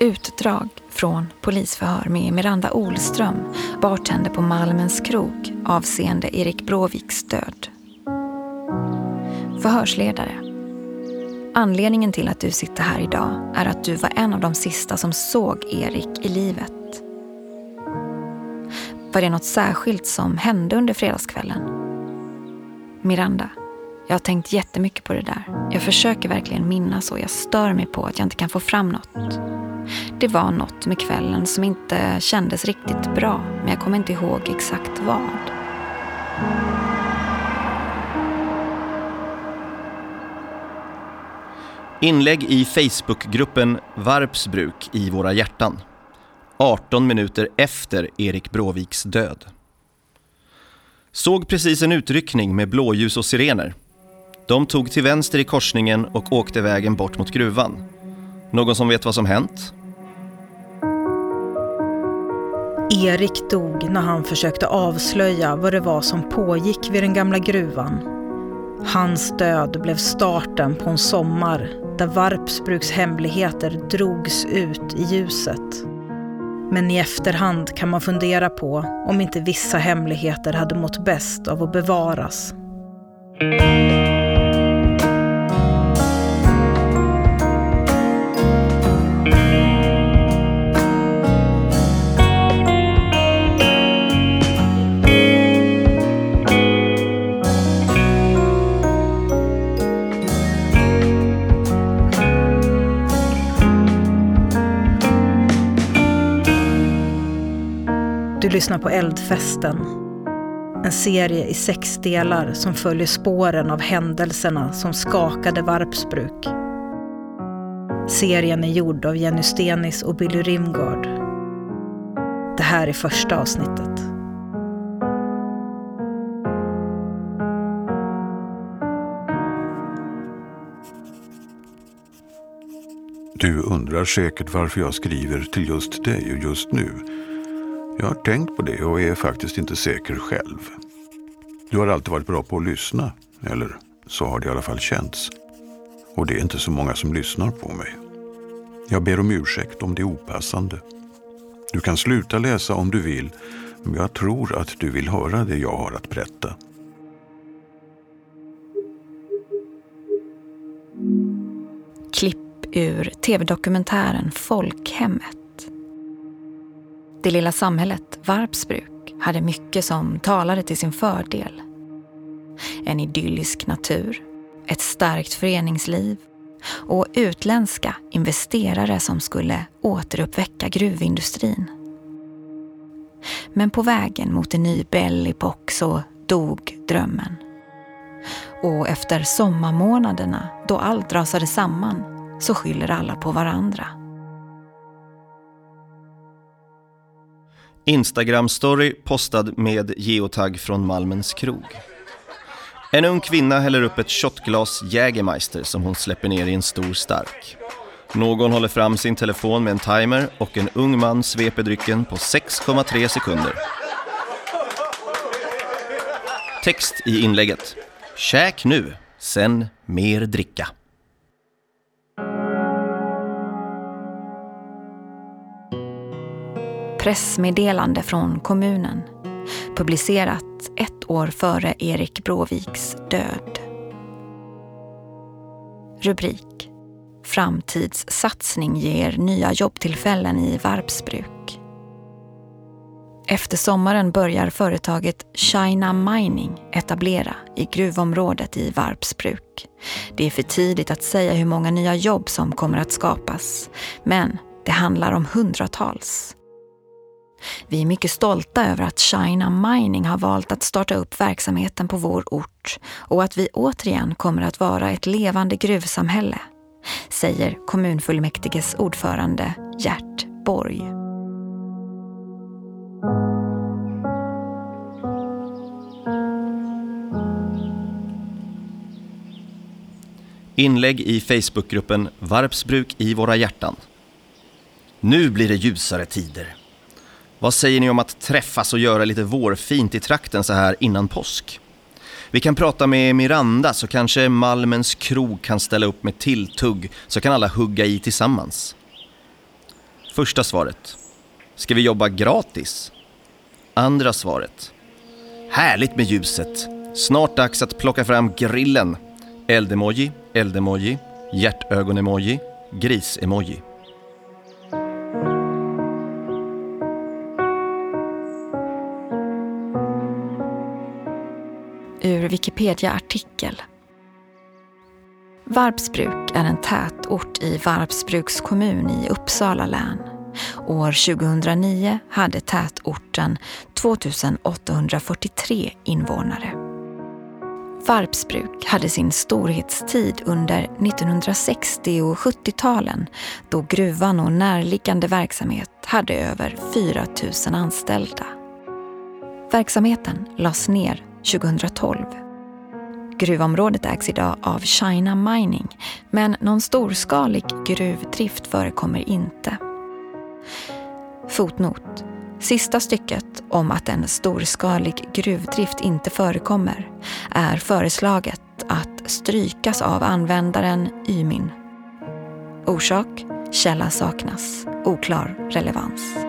Utdrag från polisförhör med Miranda Olström, bartender på Malmens krog avseende Erik Bråviks död. Förhörsledare. Anledningen till att du sitter här idag är att du var en av de sista som såg Erik i livet. Var det något särskilt som hände under fredagskvällen? Miranda. Jag har tänkt jättemycket på det där. Jag försöker verkligen minnas och jag stör mig på att jag inte kan få fram något. Det var något med kvällen som inte kändes riktigt bra, men jag kommer inte ihåg exakt vad. Inlägg i Facebookgruppen Varpsbruk i våra hjärtan. 18 minuter efter Erik Bråviks död. Såg precis en utryckning med blåljus och sirener. De tog till vänster i korsningen och åkte vägen bort mot gruvan. Någon som vet vad som hänt? Erik dog när han försökte avslöja vad det var som pågick vid den gamla gruvan. Hans död blev starten på en sommar där Varpsbruks hemligheter drogs ut i ljuset. Men i efterhand kan man fundera på om inte vissa hemligheter hade mått bäst av att bevaras. Du lyssnar på Eldfesten. En serie i sex delar som följer spåren av händelserna som skakade Varpsbruk. Serien är gjord av Jenny Stenis och Billy Rimgard. Det här är första avsnittet. Du undrar säkert varför jag skriver till just dig och just nu. Jag har tänkt på det och är faktiskt inte säker själv. Du har alltid varit bra på att lyssna, eller så har det i alla fall känts. Och det är inte så många som lyssnar på mig. Jag ber om ursäkt om det är opassande. Du kan sluta läsa om du vill, men jag tror att du vill höra det jag har att berätta. Klipp ur tv-dokumentären Folkhemmet. Det lilla samhället Varpsbruk hade mycket som talade till sin fördel. En idyllisk natur, ett starkt föreningsliv och utländska investerare som skulle återuppväcka gruvindustrin. Men på vägen mot en ny Belle så dog drömmen. Och efter sommarmånaderna, då allt rasade samman, så skyller alla på varandra. Instagram-story postad med geotag från Malmens krog. En ung kvinna häller upp ett shotglas Jägermeister som hon släpper ner i en stor stark. Någon håller fram sin telefon med en timer och en ung man sveper drycken på 6,3 sekunder. Text i inlägget. Käk nu, sen mer dricka. Pressmeddelande från kommunen publicerat ett år före Erik Bråviks död. Rubrik Framtidssatsning ger nya jobbtillfällen i Varpsbruk. Efter sommaren börjar företaget China Mining etablera i gruvområdet i Varpsbruk. Det är för tidigt att säga hur många nya jobb som kommer att skapas, men det handlar om hundratals. Vi är mycket stolta över att China Mining har valt att starta upp verksamheten på vår ort och att vi återigen kommer att vara ett levande gruvsamhälle, säger kommunfullmäktiges ordförande Gert Borg. Inlägg i Facebookgruppen Varpsbruk i våra hjärtan. Nu blir det ljusare tider. Vad säger ni om att träffas och göra lite vårfint i trakten så här innan påsk? Vi kan prata med Miranda så kanske Malmens krog kan ställa upp med tilltugg så kan alla hugga i tillsammans. Första svaret. Ska vi jobba gratis? Andra svaret. Härligt med ljuset. Snart dags att plocka fram grillen. Eldemoji, eldemoji, hjärtögon-emoji, gris-emoji. Ur Wikipedia-artikel. Varpsbruk är en tätort i Varpsbruks kommun i Uppsala län. År 2009 hade tätorten 2843 invånare. Varpsbruk hade sin storhetstid under 1960 och 70-talen då gruvan och närliggande verksamhet hade över 4 000 anställda. Verksamheten lades ner 2012. Gruvområdet ägs idag av China Mining men någon storskalig gruvdrift förekommer inte. Fotnot. Sista stycket om att en storskalig gruvdrift inte förekommer är föreslaget att strykas av användaren Ymin. Orsak? Källa saknas. Oklar relevans.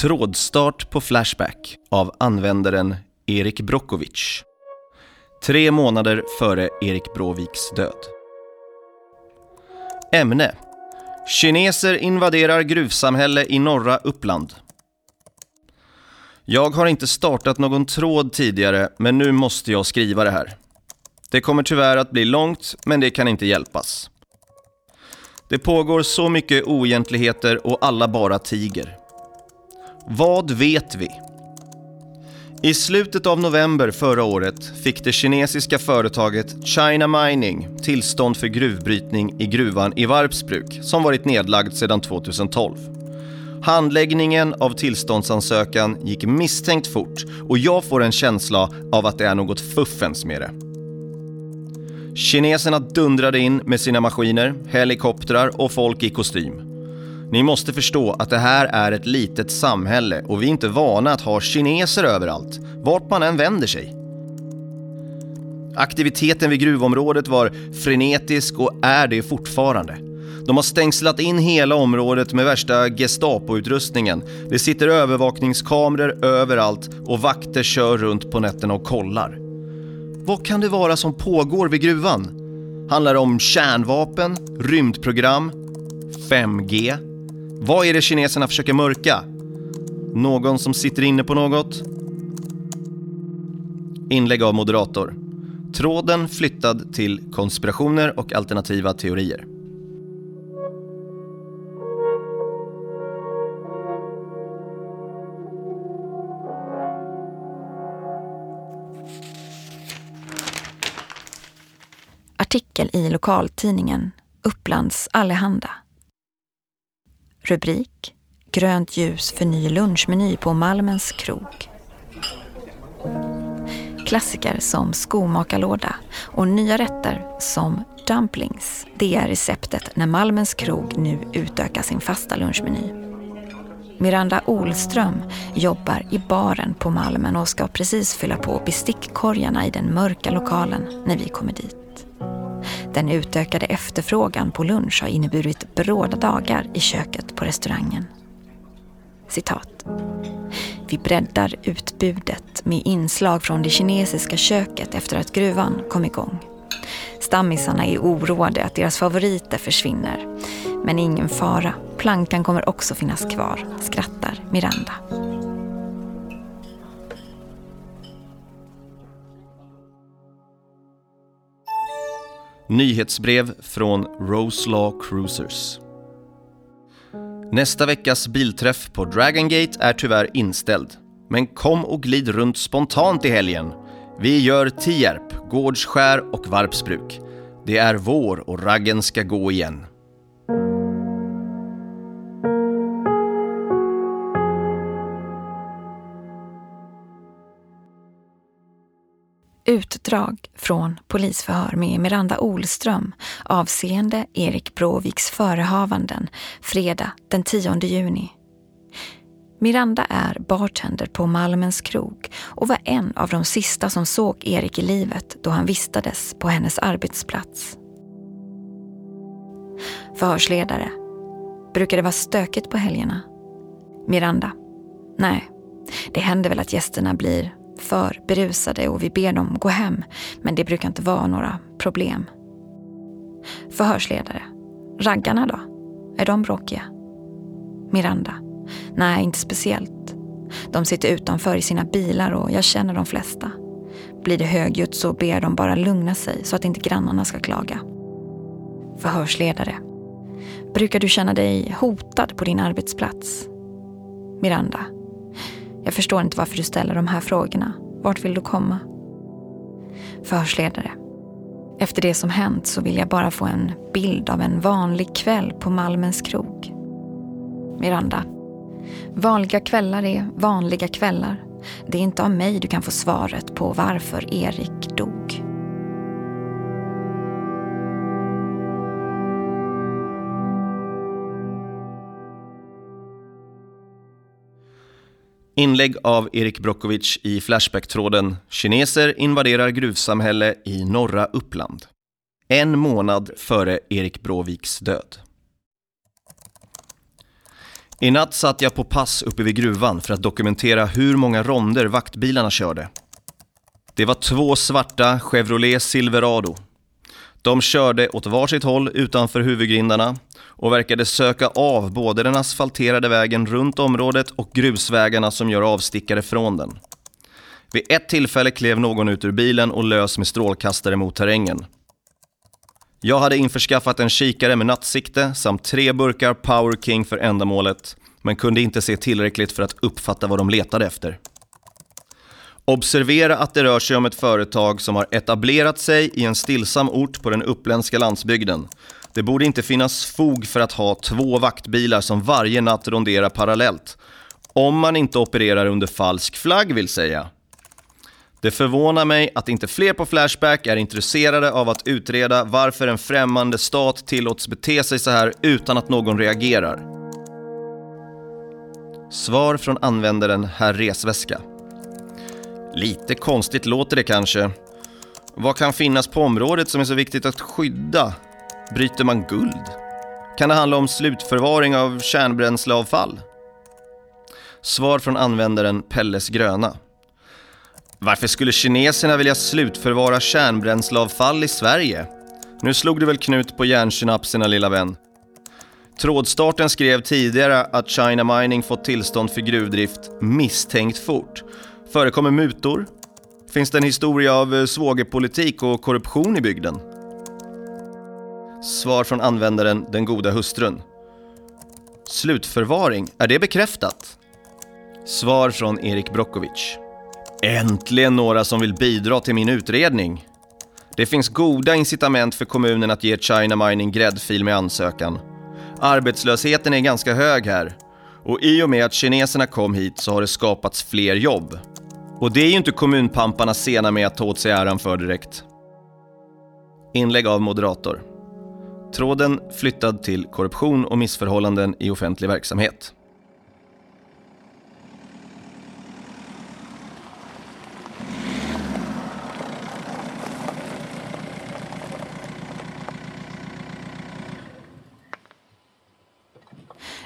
Trådstart på Flashback av användaren Erik Brockovich. Tre månader före Erik Bråviks död. Ämne. Kineser invaderar gruvsamhälle i norra Uppland. Jag har inte startat någon tråd tidigare, men nu måste jag skriva det här. Det kommer tyvärr att bli långt, men det kan inte hjälpas. Det pågår så mycket oegentligheter och alla bara tiger. Vad vet vi? I slutet av november förra året fick det kinesiska företaget China Mining tillstånd för gruvbrytning i gruvan i Varpsbruk som varit nedlagd sedan 2012. Handläggningen av tillståndsansökan gick misstänkt fort och jag får en känsla av att det är något fuffens med det. Kineserna dundrade in med sina maskiner, helikoptrar och folk i kostym. Ni måste förstå att det här är ett litet samhälle och vi är inte vana att ha kineser överallt, vart man än vänder sig. Aktiviteten vid gruvområdet var frenetisk och är det fortfarande. De har stängslat in hela området med värsta Gestapo-utrustningen. Det sitter övervakningskameror överallt och vakter kör runt på nätterna och kollar. Vad kan det vara som pågår vid gruvan? Handlar det om kärnvapen, rymdprogram, 5G? Vad är det kineserna försöker mörka? Någon som sitter inne på något? Inlägg av moderator. Tråden flyttad till konspirationer och alternativa teorier. Artikel i lokaltidningen Upplands Allehanda. Rubrik Grönt ljus för ny lunchmeny på Malmens krog. Klassiker som skomakarlåda och nya rätter som dumplings. Det är receptet när Malmens krog nu utökar sin fasta lunchmeny. Miranda Olström jobbar i baren på Malmen och ska precis fylla på bestickkorgarna i den mörka lokalen när vi kommer dit. Den utökade efterfrågan på lunch har inneburit bråda dagar i köket på restaurangen. Citat. Vi breddar utbudet med inslag från det kinesiska köket efter att gruvan kom igång. Stammisarna är oroade att deras favoriter försvinner. Men ingen fara, plankan kommer också finnas kvar, skrattar Miranda. Nyhetsbrev från Roselaw Cruisers. Nästa veckas bilträff på Dragon Gate är tyvärr inställd. Men kom och glid runt spontant i helgen. Vi gör Tierp, Gårdsskär och Varpsbruk. Det är vår och raggen ska gå igen. Utdrag från polisförhör med Miranda Olström avseende Erik Bråviks förehavanden fredag den 10 juni. Miranda är bartender på Malmens krog och var en av de sista som såg Erik i livet då han vistades på hennes arbetsplats. Förhörsledare. Brukar det vara stökigt på helgerna? Miranda. Nej, det händer väl att gästerna blir för berusade och vi ber dem gå hem, men det brukar inte vara några problem. Förhörsledare. Raggarna då? Är de bråkiga? Miranda. Nej, inte speciellt. De sitter utanför i sina bilar och jag känner de flesta. Blir det högljutt så ber de bara lugna sig så att inte grannarna ska klaga. Förhörsledare. Brukar du känna dig hotad på din arbetsplats? Miranda. Jag förstår inte varför du ställer de här frågorna. Vart vill du komma? Förhörsledare. Efter det som hänt så vill jag bara få en bild av en vanlig kväll på Malmens krog. Miranda. Vanliga kvällar är vanliga kvällar. Det är inte av mig du kan få svaret på varför Erik dog. Inlägg av Erik Brokovic i Flashback-tråden “Kineser invaderar gruvsamhälle i norra Uppland”. En månad före Erik Bråviks död. I natt satt jag på pass uppe vid gruvan för att dokumentera hur många ronder vaktbilarna körde. Det var två svarta Chevrolet Silverado. De körde åt varsitt håll utanför huvudgrindarna och verkade söka av både den asfalterade vägen runt området och grusvägarna som gör avstickare från den. Vid ett tillfälle klev någon ut ur bilen och lös med strålkastare mot terrängen. Jag hade införskaffat en kikare med nattsikte samt tre burkar Power King för ändamålet, men kunde inte se tillräckligt för att uppfatta vad de letade efter. Observera att det rör sig om ett företag som har etablerat sig i en stillsam ort på den uppländska landsbygden. Det borde inte finnas fog för att ha två vaktbilar som varje natt ronderar parallellt. Om man inte opererar under falsk flagg vill säga. Det förvånar mig att inte fler på Flashback är intresserade av att utreda varför en främmande stat tillåts bete sig så här utan att någon reagerar. Svar från användaren Herr Resväska. Lite konstigt låter det kanske. Vad kan finnas på området som är så viktigt att skydda? Bryter man guld? Kan det handla om slutförvaring av kärnbränsleavfall? Svar från användaren Pelles Gröna. Varför skulle kineserna vilja slutförvara kärnbränsleavfall i Sverige? Nu slog du väl knut på hjärnsynapserna lilla vän. Trådstarten skrev tidigare att China Mining fått tillstånd för gruvdrift misstänkt fort. Förekommer mutor? Finns det en historia av eh, svågerpolitik och korruption i bygden? Svar från användaren Den goda hustrun. Slutförvaring, är det bekräftat? Svar från Erik Brokovic. Äntligen några som vill bidra till min utredning. Det finns goda incitament för kommunen att ge China Mining gräddfil med ansökan. Arbetslösheten är ganska hög här och i och med att kineserna kom hit så har det skapats fler jobb. Och det är ju inte kommunpamparna sena med att ta åt sig äran för direkt. Inlägg av moderator. Tråden flyttad till korruption och missförhållanden i offentlig verksamhet.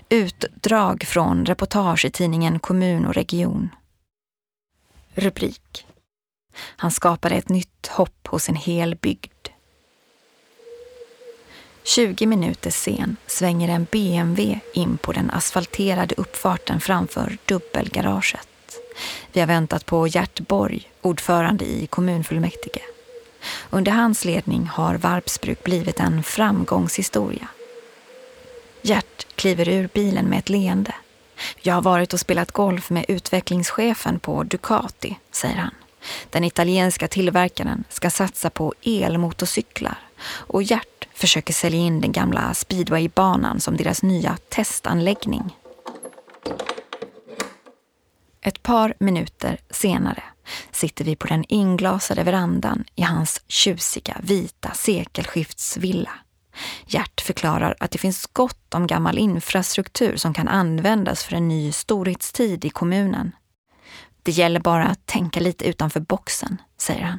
Utdrag från reportage i tidningen Kommun och region. Rubrik. Han skapade ett nytt hopp hos en hel bygd. 20 minuter sen svänger en BMW in på den asfalterade uppfarten framför dubbelgaraget. Vi har väntat på Gert Borg, ordförande i kommunfullmäktige. Under hans ledning har Varpsbruk blivit en framgångshistoria. Gert kliver ur bilen med ett leende. Jag har varit och spelat golf med utvecklingschefen på Ducati, säger han. Den italienska tillverkaren ska satsa på elmotorcyklar och Gert försöker sälja in den gamla speedwaybanan som deras nya testanläggning. Ett par minuter senare sitter vi på den inglasade verandan i hans tjusiga vita sekelskiftsvilla. Gert förklarar att det finns gott om gammal infrastruktur som kan användas för en ny storhetstid i kommunen. Det gäller bara att tänka lite utanför boxen, säger han.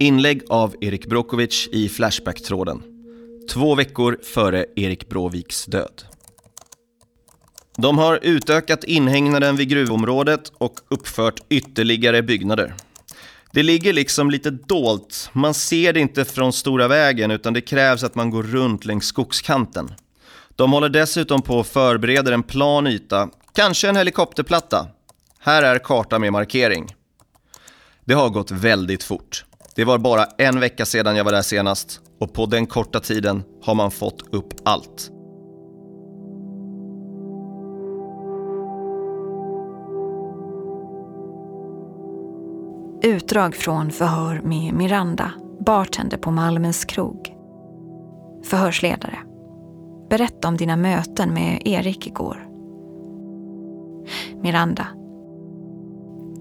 Inlägg av Erik Brokovic i Flashback-tråden. Två veckor före Erik Bråviks död. De har utökat inhägnaden vid gruvområdet och uppfört ytterligare byggnader. Det ligger liksom lite dolt. Man ser det inte från stora vägen utan det krävs att man går runt längs skogskanten. De håller dessutom på att förbereda en plan yta, kanske en helikopterplatta. Här är karta med markering. Det har gått väldigt fort. Det var bara en vecka sedan jag var där senast och på den korta tiden har man fått upp allt. Utdrag från förhör med Miranda, bartender på Malmens krog. Förhörsledare. Berätta om dina möten med Erik igår. Miranda.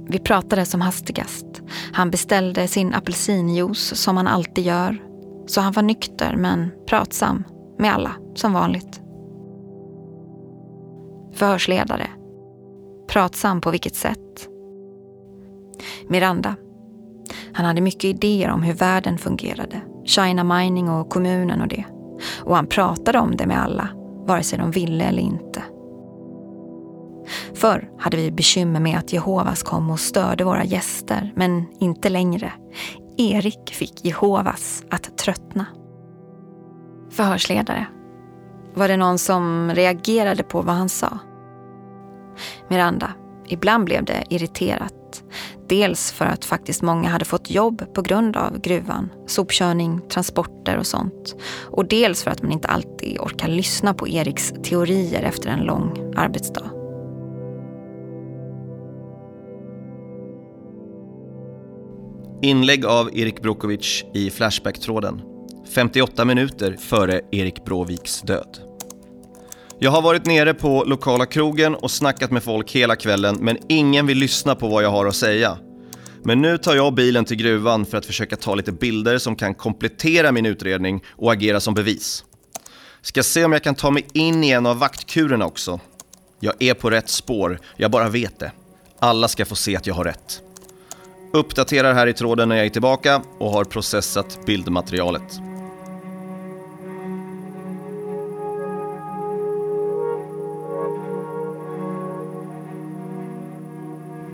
Vi pratade som hastigast. Han beställde sin apelsinjuice som han alltid gör. Så han var nykter men pratsam med alla, som vanligt. Förhörsledare. Pratsam på vilket sätt? Miranda. Han hade mycket idéer om hur världen fungerade. China Mining och kommunen och det. Och han pratade om det med alla, vare sig de ville eller inte. Förr hade vi bekymmer med att Jehovas kom och störde våra gäster, men inte längre. Erik fick Jehovas att tröttna. Förhörsledare. Var det någon som reagerade på vad han sa? Miranda. Ibland blev det irriterat. Dels för att faktiskt många hade fått jobb på grund av gruvan, sopkörning, transporter och sånt. Och dels för att man inte alltid orkar lyssna på Eriks teorier efter en lång arbetsdag. Inlägg av Erik Brokovic i Flashback-tråden. 58 minuter före Erik Bråviks död. Jag har varit nere på lokala krogen och snackat med folk hela kvällen men ingen vill lyssna på vad jag har att säga. Men nu tar jag bilen till gruvan för att försöka ta lite bilder som kan komplettera min utredning och agera som bevis. Ska se om jag kan ta mig in i en av vaktkurerna också. Jag är på rätt spår, jag bara vet det. Alla ska få se att jag har rätt. Uppdaterar här i tråden när jag är tillbaka och har processat bildmaterialet.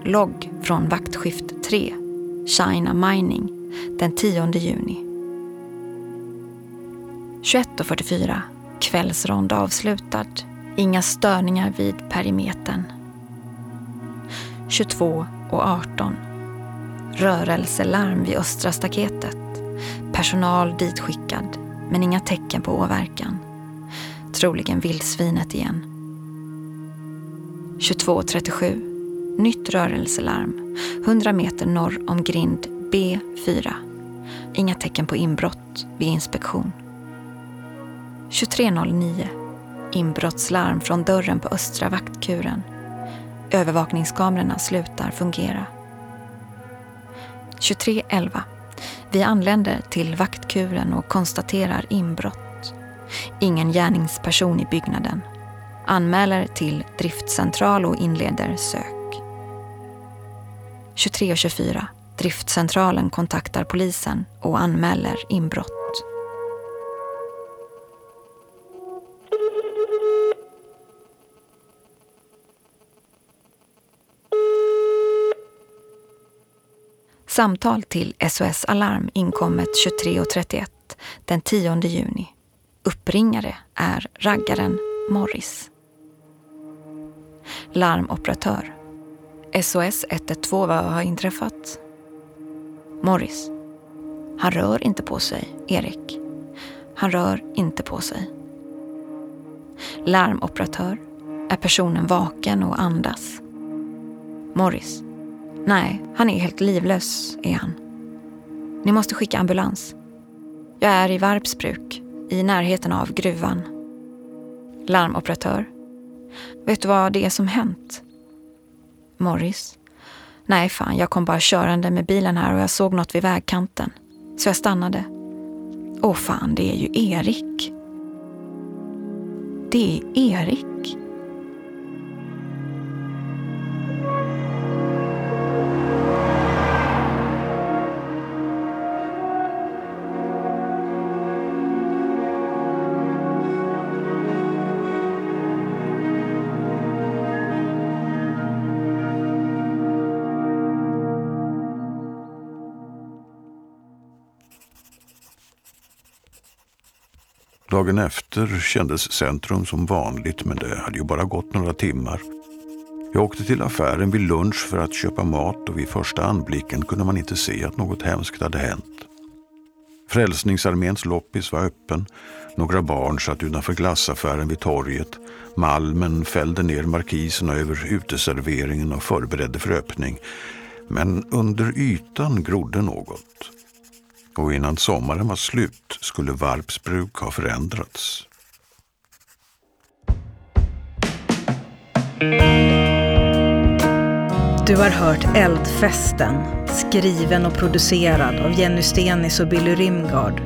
Logg från vaktskift 3, China Mining, den 10 juni. 21.44, kvällsrond avslutad. Inga störningar vid perimetern. 22.18, rörelselarm vid östra staketet. Personal ditskickad, men inga tecken på åverkan. Troligen vildsvinet igen. 22.37 Nytt rörelselarm. 100 meter norr om grind B4. Inga tecken på inbrott vid inspektion. 23.09. Inbrottslarm från dörren på östra vaktkuren. Övervakningskamerorna slutar fungera. 23.11. Vi anländer till vaktkuren och konstaterar inbrott. Ingen gärningsperson i byggnaden. Anmäler till driftcentral och inleder sök. 23.24. Driftcentralen kontaktar polisen och anmäler inbrott. Samtal till SOS Alarm inkommet 23.31 den 10 juni. Uppringare är raggaren Morris. Larmoperatör SOS 112, vad har inträffat? Morris. Han rör inte på sig, Erik. Han rör inte på sig. Larmoperatör. Är personen vaken och andas? Morris. Nej, han är helt livlös, är han. Ni måste skicka ambulans. Jag är i Varpsbruk, i närheten av gruvan. Larmoperatör. Vet du vad det är som hänt? Morris. Nej fan, jag kom bara körande med bilen här och jag såg något vid vägkanten. Så jag stannade. Åh fan, det är ju Erik. Det är Erik. Dagen efter kändes centrum som vanligt men det hade ju bara gått några timmar. Jag åkte till affären vid lunch för att köpa mat och vid första anblicken kunde man inte se att något hemskt hade hänt. Frälsningsarméns loppis var öppen. Några barn satt utanför glassaffären vid torget. Malmen fällde ner markiserna över uteserveringen och förberedde för öppning. Men under ytan grodde något. Och innan sommaren var slut skulle Varpsbruk ha förändrats. Du har hört Eldfesten, skriven och producerad av Jenny Stenis och Billy Rimgard.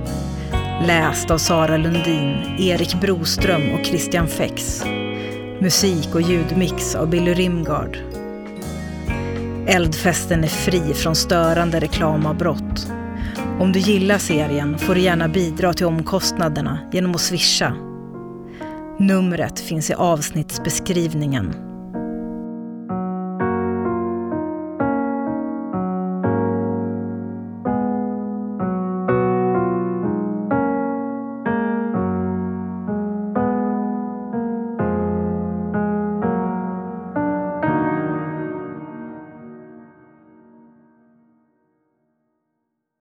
Läst av Sara Lundin, Erik Broström och Christian Fex. Musik och ljudmix av Billy Rimgard. Eldfesten är fri från störande reklamavbrott. Om du gillar serien får du gärna bidra till omkostnaderna genom att swisha. Numret finns i avsnittsbeskrivningen.